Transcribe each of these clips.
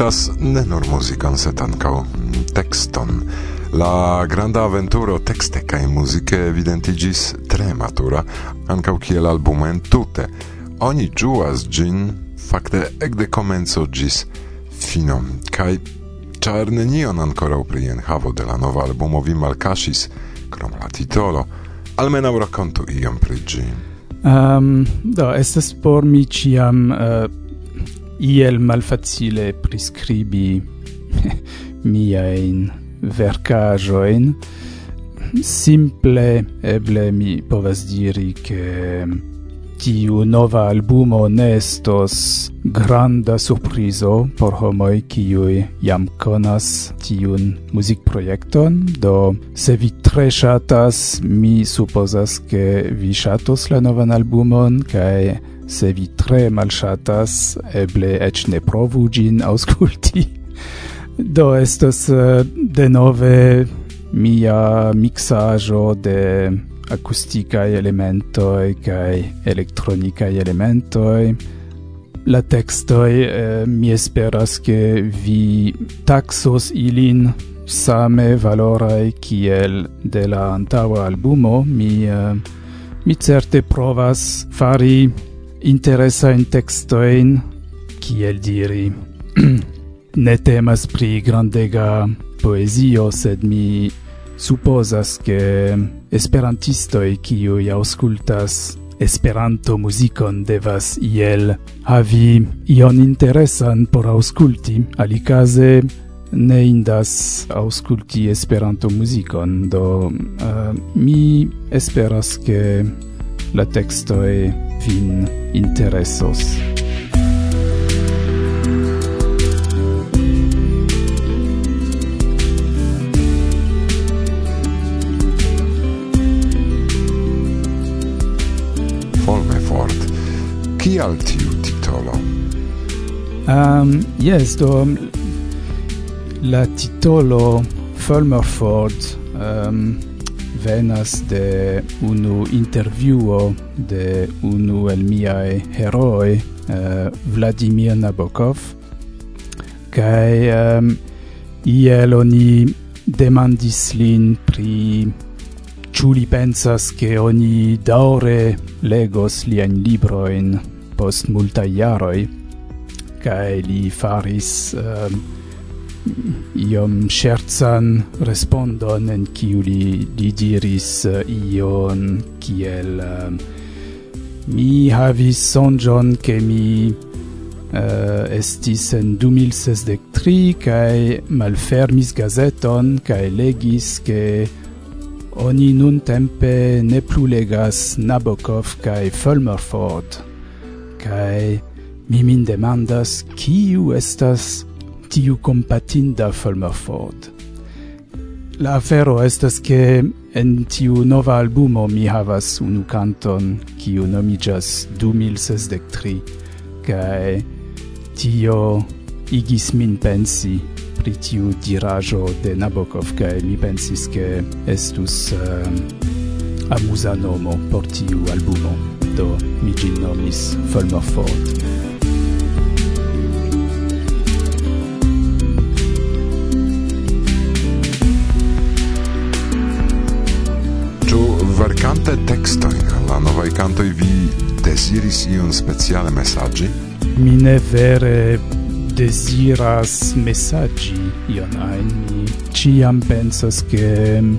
prezentas ne nur muzikan, sed ankaŭ tekston. La granda aventuro texte kaj muzike evidentiĝis tre matura, ankaŭ kiel albumo entute. Oni ĝuas ĝin fakte ekde komenco ĝis fino, kaj ĉar nenion ankoraŭ pri enhavo de la nova albumo vi malkaŝis, krom la titolo, almenaŭ rakontu iom pri ĝi. Um, do, estas por mi ĉiam uh, iel malfacile prescribi miain vercajoin, simple eble mi povas diri che tiu nova albumo nestos granda surprizo por homoi kiui jam konas tiun muzikprojekton do se vi tre ŝatas mi supozas ke vi ŝatos la novan albumon kaj Se vi tre malŝatas, eble eĉ ne provu ĝin aŭskulti. Do estos uh, denove mia mixaĵo de akustikaj elementoj kaj elektronikaj elementoj. La tekstoj eh, mi esperas ke vi taksos ilin same valoraj kiel de la antaŭa albumo mi eh, mi certe provas fari interesa in textoin kiel diri. Ne temas pri grandega poezio sed mi supposas che esperantistoi kiu aŭskultas Esperanto muzikon devas iel havi ion interesan por aŭskulti. Alikaze ne indas aŭskulti Esperanto muzikon do uh, mi esperas ke la textoe vin interesos. Forme fort, kial tiu titolo? Um, yes, do la titolo Fulmerford um, venas de unu interviuo de unu el miaj herooj uh, eh, Vladimir Nabokov kaj um, iel oni demandis lin pri ĉu li pensas ke oni daŭre legos liajn librojn post multaj jaroj kaj li faris uh, iom scherzan respondon en kiu li, li diris eh, ion kiel eh, mi havis sonjon ke mi uh, estis en 2063 kaj malfermis gazeton kaj legis ke oni nun tempe ne plu legas Nabokov kaj Fulmerford kaj mi min demandas kiu estas tiu compatinda Fulmerford. La afero estas che en tiu nova albumo mi havas unu canton kiu nomigas 2063 kaj tio igis min pensi pri tiu dirajo de Nabokov kaj mi pensis ke estus ehm, uh, amusa nomo por tiu albumo do mi gin nomis Fulmerford. desiris iun speciale messaggi? Mi ne vere desiras messaggi ion ein. Mi ciam pensas che mm,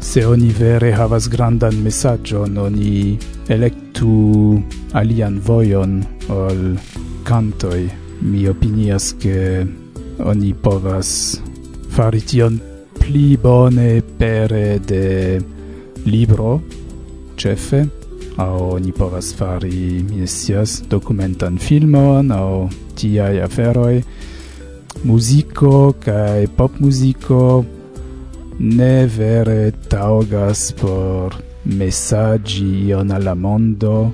se oni vere havas grandan messaggion, oni electu alian voion ol cantoi. Mi opinias che oni povas fari tion pli bone pere de libro, cefe, au ni povas fari, misias, documentan dokumentan filmon au tiaj aferoj, muziko kaj popmuziko ne vere taŭgas por mesaĝi ion al la mondo.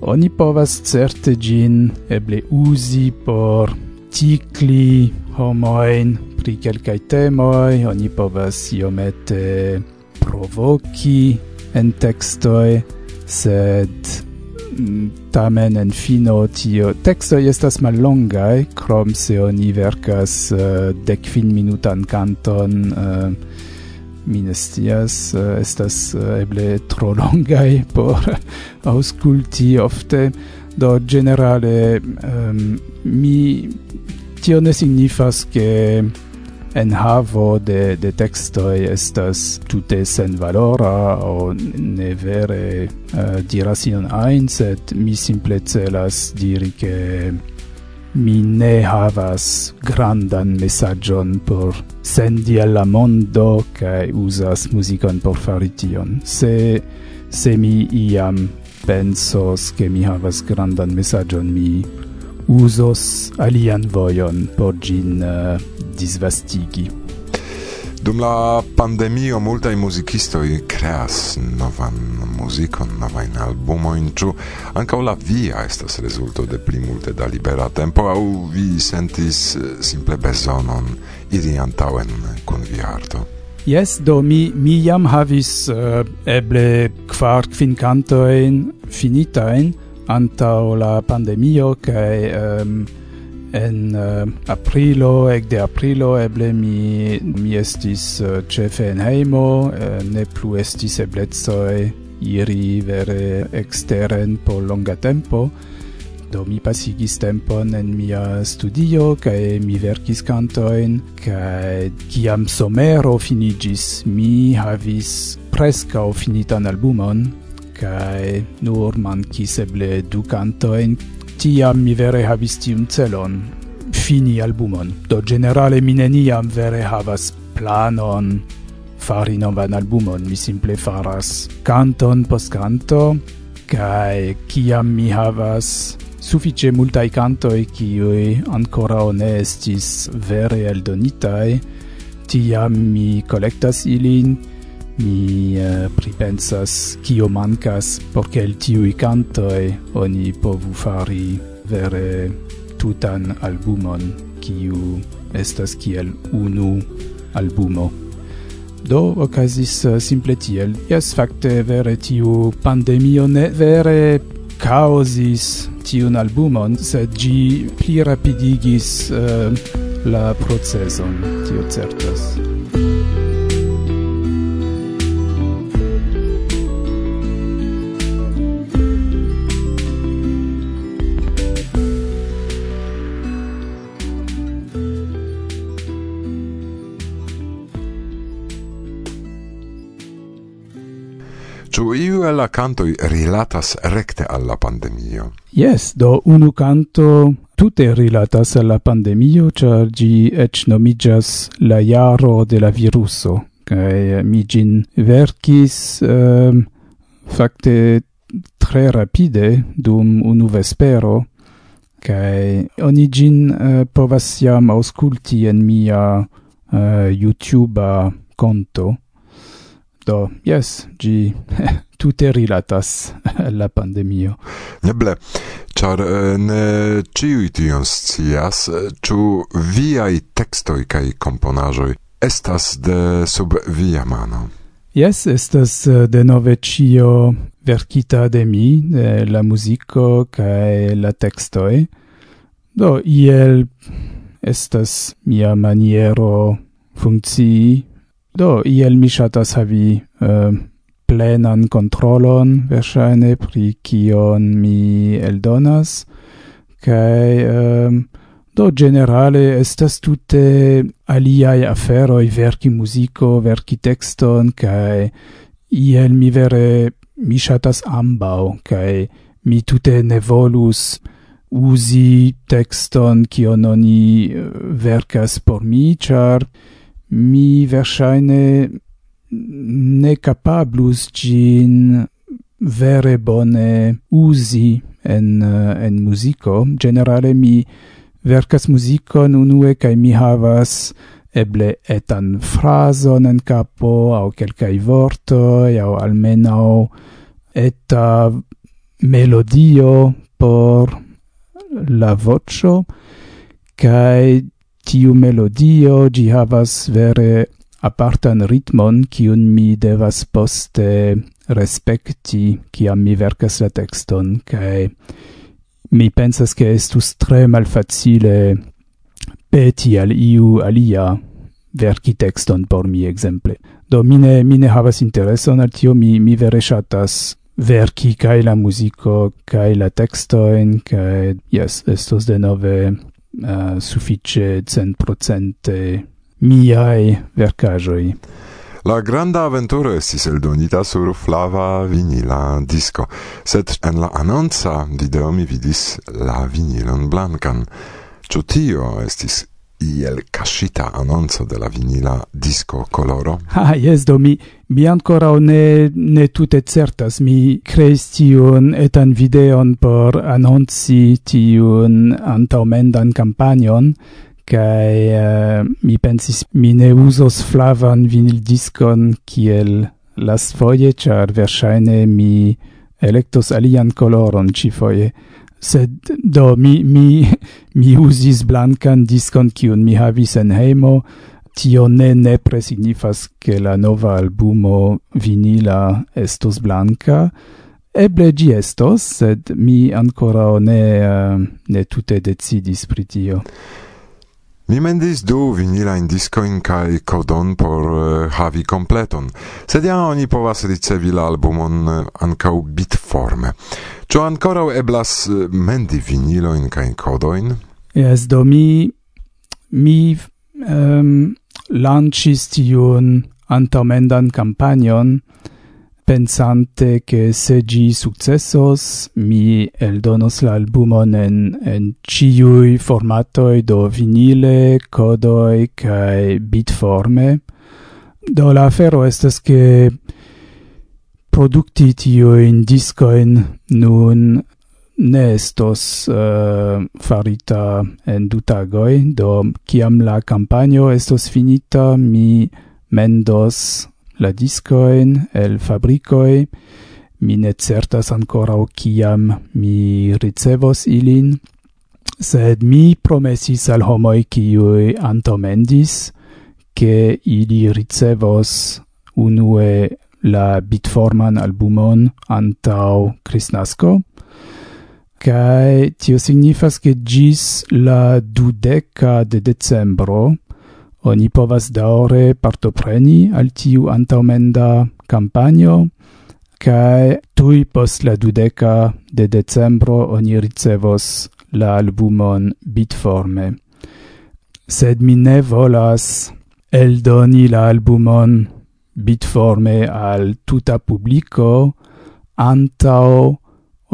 Oni povas certe ĝin eble uzi por tikli homojn pri kelkaj temoj, oni povas iomete provoki en tekstoj, sed mm, tamen en fino tio texto estas mallongaj krom se oni verkas eh, uh, dekvin minutan kanton eh, uh, minestias uh, eh, estas uh, eble tro longa por aŭskulti ofte. Do generale um, mi tio ne signifas ke enhavo de, de textoi estas tute sen valora o ne vere uh, diras ion ajn, sed mi simple celas diri che mi ne havas grandan messagion por sendi al la mondo kaj uzas muzikon por fari tion. Se, se mi iam pensos che mi havas grandan messagion, mi usos alian vojon por gin uh, disvastigi. Dum la pandemio multaj muzikistoj kreas novan muzikon, novajn albumojn, ĉu ankaŭ la via estas rezulto de pli multe da libera tempo, aŭ vi sentis eh, simple bezonon iri antaŭen kun via arto? Yes, do mi, mi jam havis uh, eble kvar kvin kantojn finitajn, antau la pandemio kai um, ehm, en uh, aprilo ec de aprilo eble mi mi estis eh, uh, chefe en heimo uh, eh, ne plu estis eblezoi iri vere exteren po longa tempo. Do mi pasigis tempon en mia studio kaj mi verkis kantojn kaj kiam somero finigis mi havis preskaŭ finitan albumon kai nur man kiseble du cantoin, tiam mi vere havis tiun celon, fini albumon. Do generale mi neniam vere havas planon fari novan albumon, mi simple faras canton post canto, kai kiam mi havas suffice multae cantoi cioi ancora onestis vere eldonitai, tiam mi collectas ilin, mi uh, pripensas kio mancas por che il tiui cantoi oni povu fari vere tutan albumon kiu estas kiel unu albumo. Do ocasis eh, simple tiel. jes fakte vere tiu pandemio ne vere causis tiun albumon, sed gi pli rapidigis uh, la proceson, tio certas. la cantoi rilatas recte alla pandemio. Yes, do unu canto tute rilatas alla pandemio, char gi ec nomigas la jaro de la viruso, cae mi gin verkis um, facte tre rapide dum unu vespero, cae oni gin uh, povas jam ausculti en mia uh, YouTube-a conto, do yes gi tute rilatas la pandemio. Eble. Ĉar eh, ne ĉiuj tion scias eh, ĉu viaj tekstoj kaj komponaĵoj estas de sub via mano? Yes, estas eh, de nove cio verkita de mi, de la musico cae la textoi. Do, iel estas mia maniero funcii Do, iel mi shatas havi uh, plenan controlon, versaine, pri kion mi eldonas, kai... um, eh, do generale estas tutte aliai aferoj, verki musico, verki texton, kai iel mi vere mi shatas ambau, kai mi tutte ne volus uzi texton kion oni eh, verkas por mi, ĉar mi verŝajne ne kapablus ĝin vere bone uzi en eh, en muziko generale mi verkas muzikon unue kaj mi havas eble etan frazon en capo au kelkai vorto au almeno eta melodio por la vocio kai tiu melodio gi havas vere apartan ritmon kiun mi devas poste respekti kiam mi verkas la texton kaj mi pensas ke estus tre malfacile peti al iu alia verki texton por mi ekzemple. Do mi ne mi ne havas intereson al tio mi mi vere ŝatas verki kaj la muziko kaj la tekstoen kaj jes estos denove uh, suffice cent procente miai vercajoi. La granda avventura estis eldonita sur flava vinila disco, sed en la anonca video mi vidis la vinilon blancan. Ciò tio estis iel cascita annonzo della vinila disco coloro? Ah, yes, do mi, mi ancora ne, ne tutte certas. Mi creis tiun etan videon por annonzi tiun antaumendan campagnon, kai uh, eh, mi pensis mi ne usos flavan vinil discon kiel las foie, char versaine mi electos alian coloron ci foie sed do mi mi mi uzis blankan diskon kiun mi havis en hejmo tio ne nepre signifas ke la nova albumo vinila estos blanka eble gi estos sed mi ancora ne uh, ne tute decidis pri tio Mi mendis du vinila in disco in kai codon por uh, havi completon. sed ja oni povas ricevi l'albumon albumon eh, uh, ancau bitforme. Ĉu ankoraŭ eblas eh, mendi vinilojn kaj kodojn? Jes, do mi mi um, lanĉis tiun antaŭmendan kampanjon pensante che se gi successos mi eldonos la albumon en, en ciui formatoi do vinile, codoi cae bitforme. Do la afero estes che produkti tiujn diskojn nun ne estos uh, farita en du tagoi do kiam la campagno estos finita, mi mendos la discoin el fabricoi, mi ne certas o kiam mi ricevos ilin, sed mi promesis al homoi kiui antomendis, che ili ricevos unue la bitforman albumon antau Christnasco. Kai tio signifas che gis la dudeca de decembro oni povas daure partopreni al tiu antaumenda campanio, cae tui post la dudeca de decembro oni ricevos la albumon bitforme. Sed mi ne volas eldoni la albumon bitforme al tuta publico antao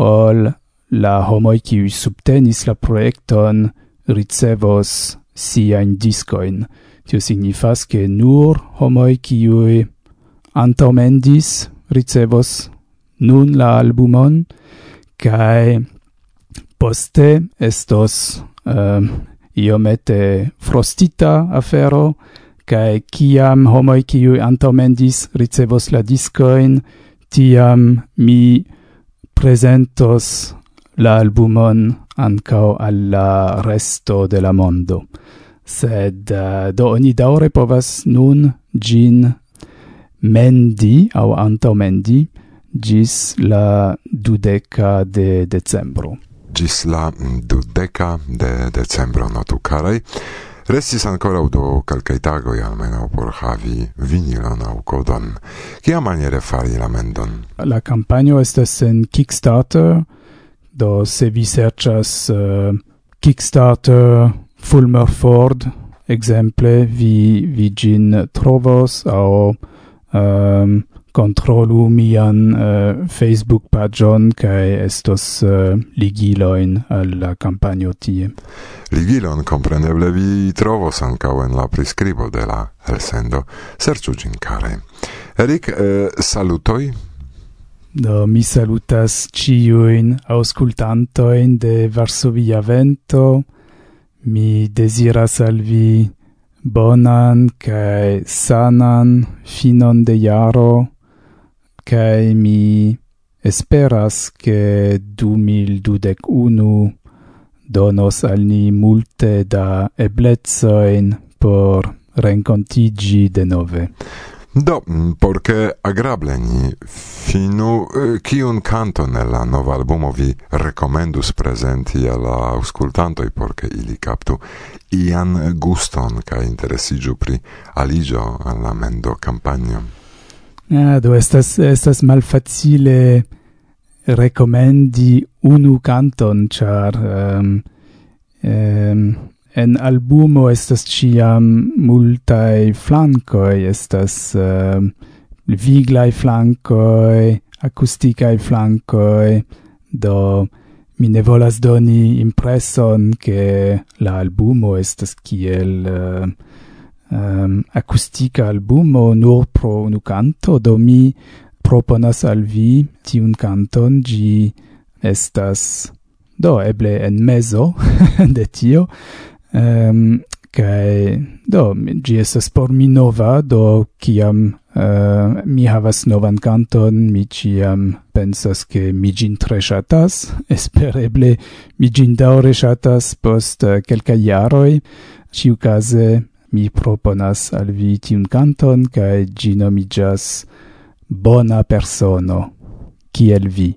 ol la homoi qui subtenis la proiecton ricevos siain discoin. Tio signifas che nur homoi qui antao mendis ricevos nun la albumon, cae poste estos um, iomete frostita afero, cae ciam homoi ciui antomendis ricevos la discoin, tiam mi presentos la albumon ancao alla resto de la mondo. Sed uh, do oni daure povas nun gin mendi au antomendi gis la dudeca de decembro. Gis la mm, dudeca de decembro notu carei. Restis ancora do calcae tagoi almeno por havi vinilon au codon. Cia maniere fari la mendon? La campagno estes en Kickstarter, do se vi sercias uh, eh, Kickstarter Fulmer Ford, exemple, vi, vi gin trovos au... Um, ehm, controlu mian uh, Facebook pagion kai estos eh, uh, ligiloin al la campagno tie. Ligilon compreneble vi trovos ancau en la prescribo de la elsendo. Serĉu gin care. Erik, eh, uh, salutoi? Do mi salutas ciuin auscultantoin de Varsovia Vento. Mi desiras al vi bonan kai sanan finon de jaro kai mi esperas che 2021 donos al ni multe da eblezoin por rencontigi de nove. Do, porque agrable ni finu eh, kiun eh, canton el nova albumo vi recomendus presenti alla auscultantoi porque ili captu ian guston ca interesigiu pri aligio alla mendo campagno. Ah, do estas, estas malfacile recomendi unu canton, char um, um, en albumo estas ciam multae flancoi, estas um, viglai flancoi, acusticae flancoi, do mi ne volas doni impresson che la albumo estas kiel... Uh, um, acustica albumo nur pro unu canto, do mi proponas al vi tiun canton, gi estas, do, eble en mezo de tio, ehm, um, kai do gi estas por mi nova do kiam uh, mi havas novan kanton mi ciam pensas ke mi gin tre ŝatas. Espereble mi gin daŭre ŝatas post uh, kelkaj jaroj. Ĉiukaze mi proponas al vi tiun canton, cae ginomijas Bona Persono, kiel vi.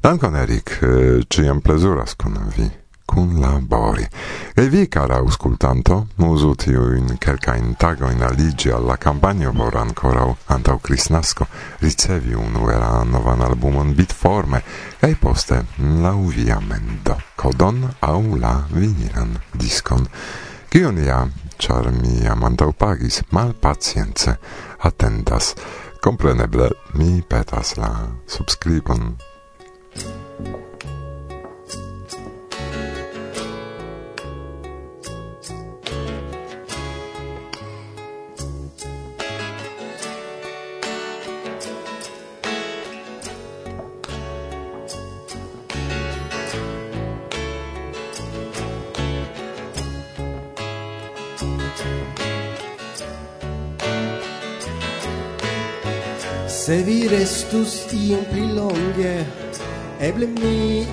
Dankon, Erik, eh, ciam plezuras kun vi kun labori. E vi, cara auscultanto, usu in tago in aligi alla campagna por ancora antau Crisnasco ricevi un uera novan albumon bitforme e poste la via mendo codon au la viniran discon. Cion ia, char mi amantau pagis, mal pacience attentas. Compreneble, mi petas la subscribon Se vi restus iom pli longe Eble mi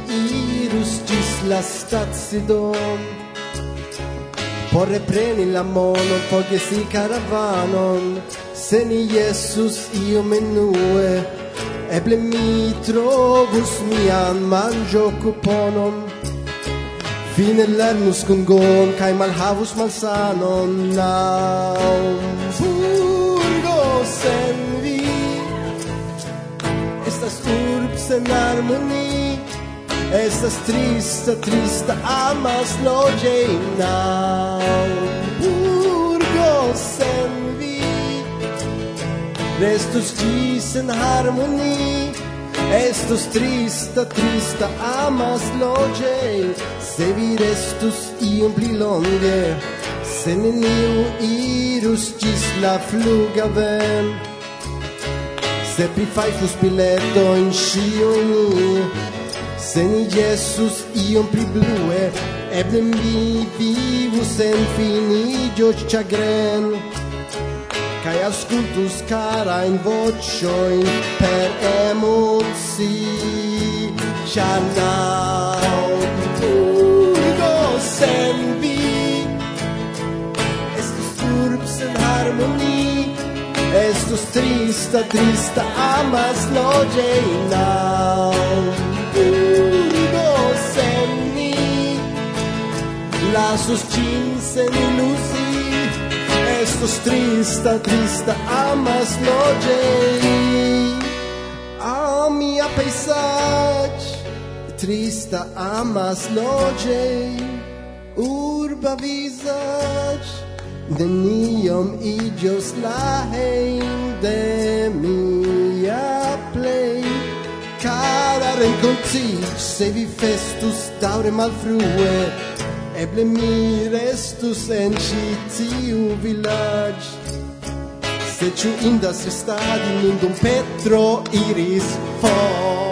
irus gis la stazidon Por repreni la mono, forgesi caravanon. Se ni Jesus io menue Eble mi trovus mian mangio cuponon. Fine lernus kai cae malhavus malsanon. Naum furgo sen en harmoni Estas trista, trista amas loge nau burgo sen vi Restus ĝi sen harmoni Estus trista, trista amas loge. Se vi restus iom pli longe. Se neniu irus ĝis la flugavem Se prifajfus biletojn ĉiujn Se ni Jesus iom pli blue Eble mi vivu sen finiĝo ĉagren cara in karajn in per emozi Ĉar naŭ go sen Jesús trista, trista, amas lo llena. Burgos en mí, lazos chins en ilusi. estus trista, trista, amas lo. A mi paisage, trista, amas lo. Urba visage neniom igios la heim de mia plei cara renkontiĝ se vi festus daŭre malfrue eble mi restus en ĉi tiu village se ciu indas restadi nindum Petro iris for.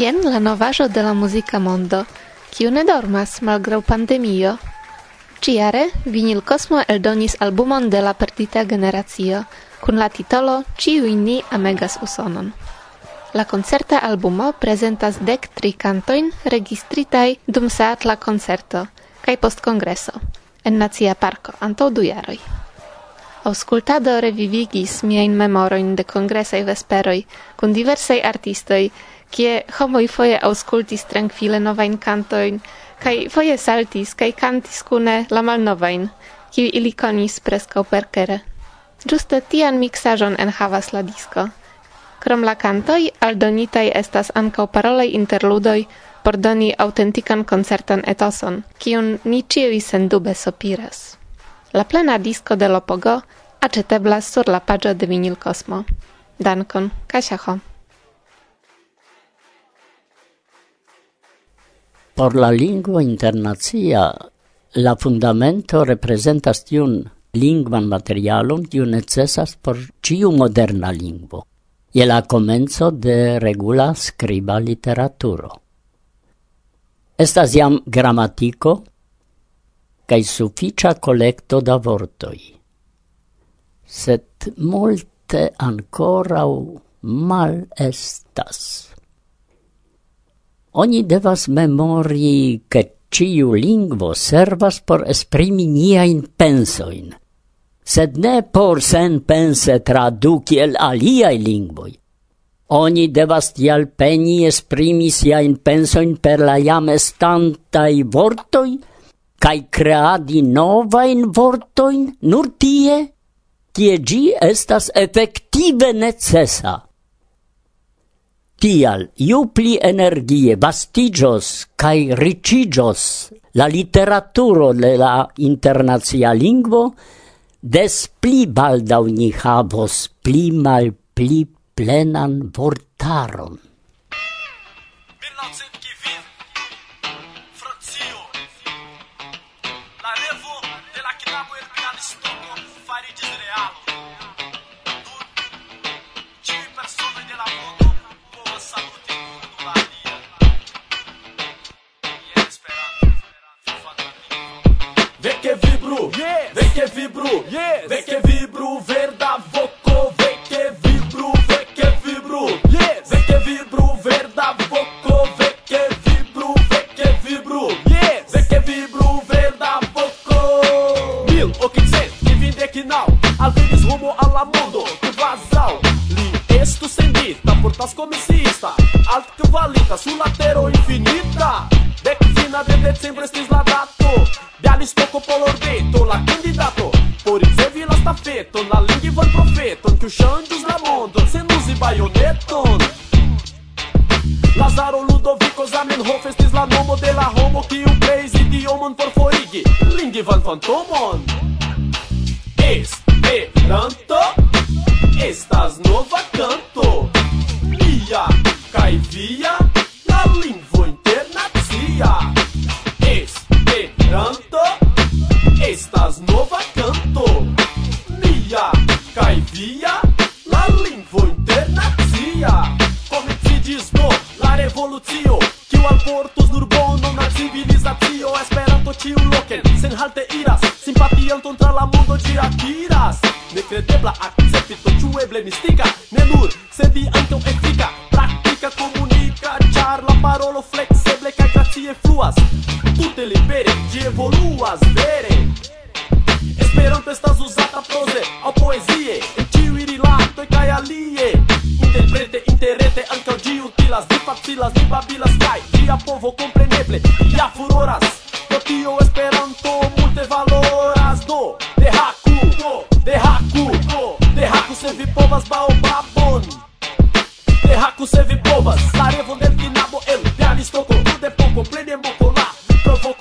Jen la novajo de la muzika mondo, kiu ne dormas malgraŭ pandemio. Ciare, Vinil Kosmo eldonis albumon de la perdita generacio kun la titolo Ciu ni amegas Usonon. La concerta albumo prezentas dek tri kantojn registritaj dum Seatla koncerto kaj post kongreso en Nacia Parko antaŭ du jaroj. Auscultado revivigis miajn memorojn de kongresaj vesperoj kun diversaj artistoj kie homoj foje aŭskultis trankvile novajn kantoin, kaj foje saltis kaj kantis kune la malnovajn, kiu ili konis preskaŭ perkere. Ĝuste tian mixażon en havas la disco. Krom la kantoj, aldonitaj estas ankaŭ parolaj interludoj por doni aŭtentikan koncertan etoson, kiun ni ĉiuj sendube sopiras. La plena disco de Lopogo aceteblas sur la paĝo de Vinil Cosmo. Dankon, Kasia Por la lingua internacia la fundamento representas tiun lingvan materialon kiu necesas por ciu moderna lingvo je la comenzo de regula scriba literaturo. Estas jam gramatiko kaj sufiĉa kolekto da vortoj. Sed multe ancora mal estas oni devas memori che ciu lingvo servas por esprimi niain pensoin, sed ne por sen pense traduci el aliai lingvoi. Oni devas tial peni esprimi siain pensoin per la jam estantai vortoi, cae creadi novain vortoin nur tie, tie gi estas effective necessa. Tial, iu pli energie vastigios cae ricigios la literaturo de la internazia lingvo, des pli baldau ni havos pli mal pli plenan vortaron. Vem que vibro, yes. vem que vibro, yes. vem que vibro verdadeiro. 그럼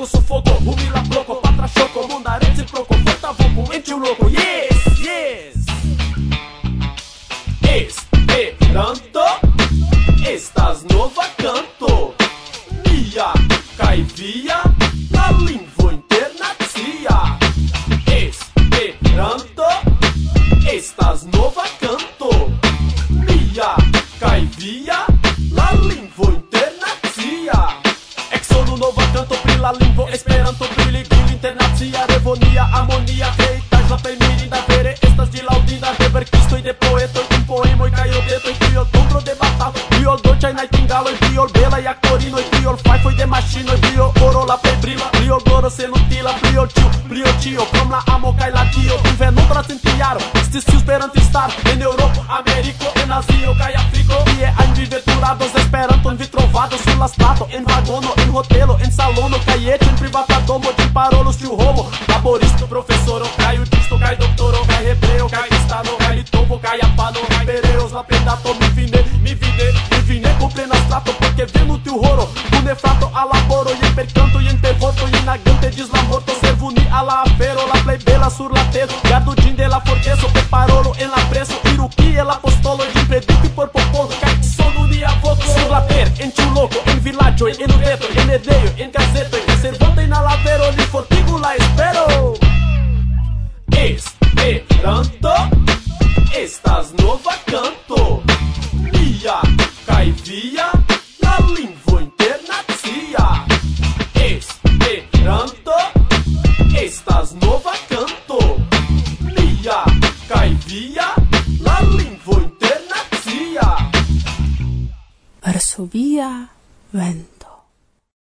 sofocó, humila bloco, patra choco, mundarete proco, falta voco, ente o louco. Tomo de parolos que o Romo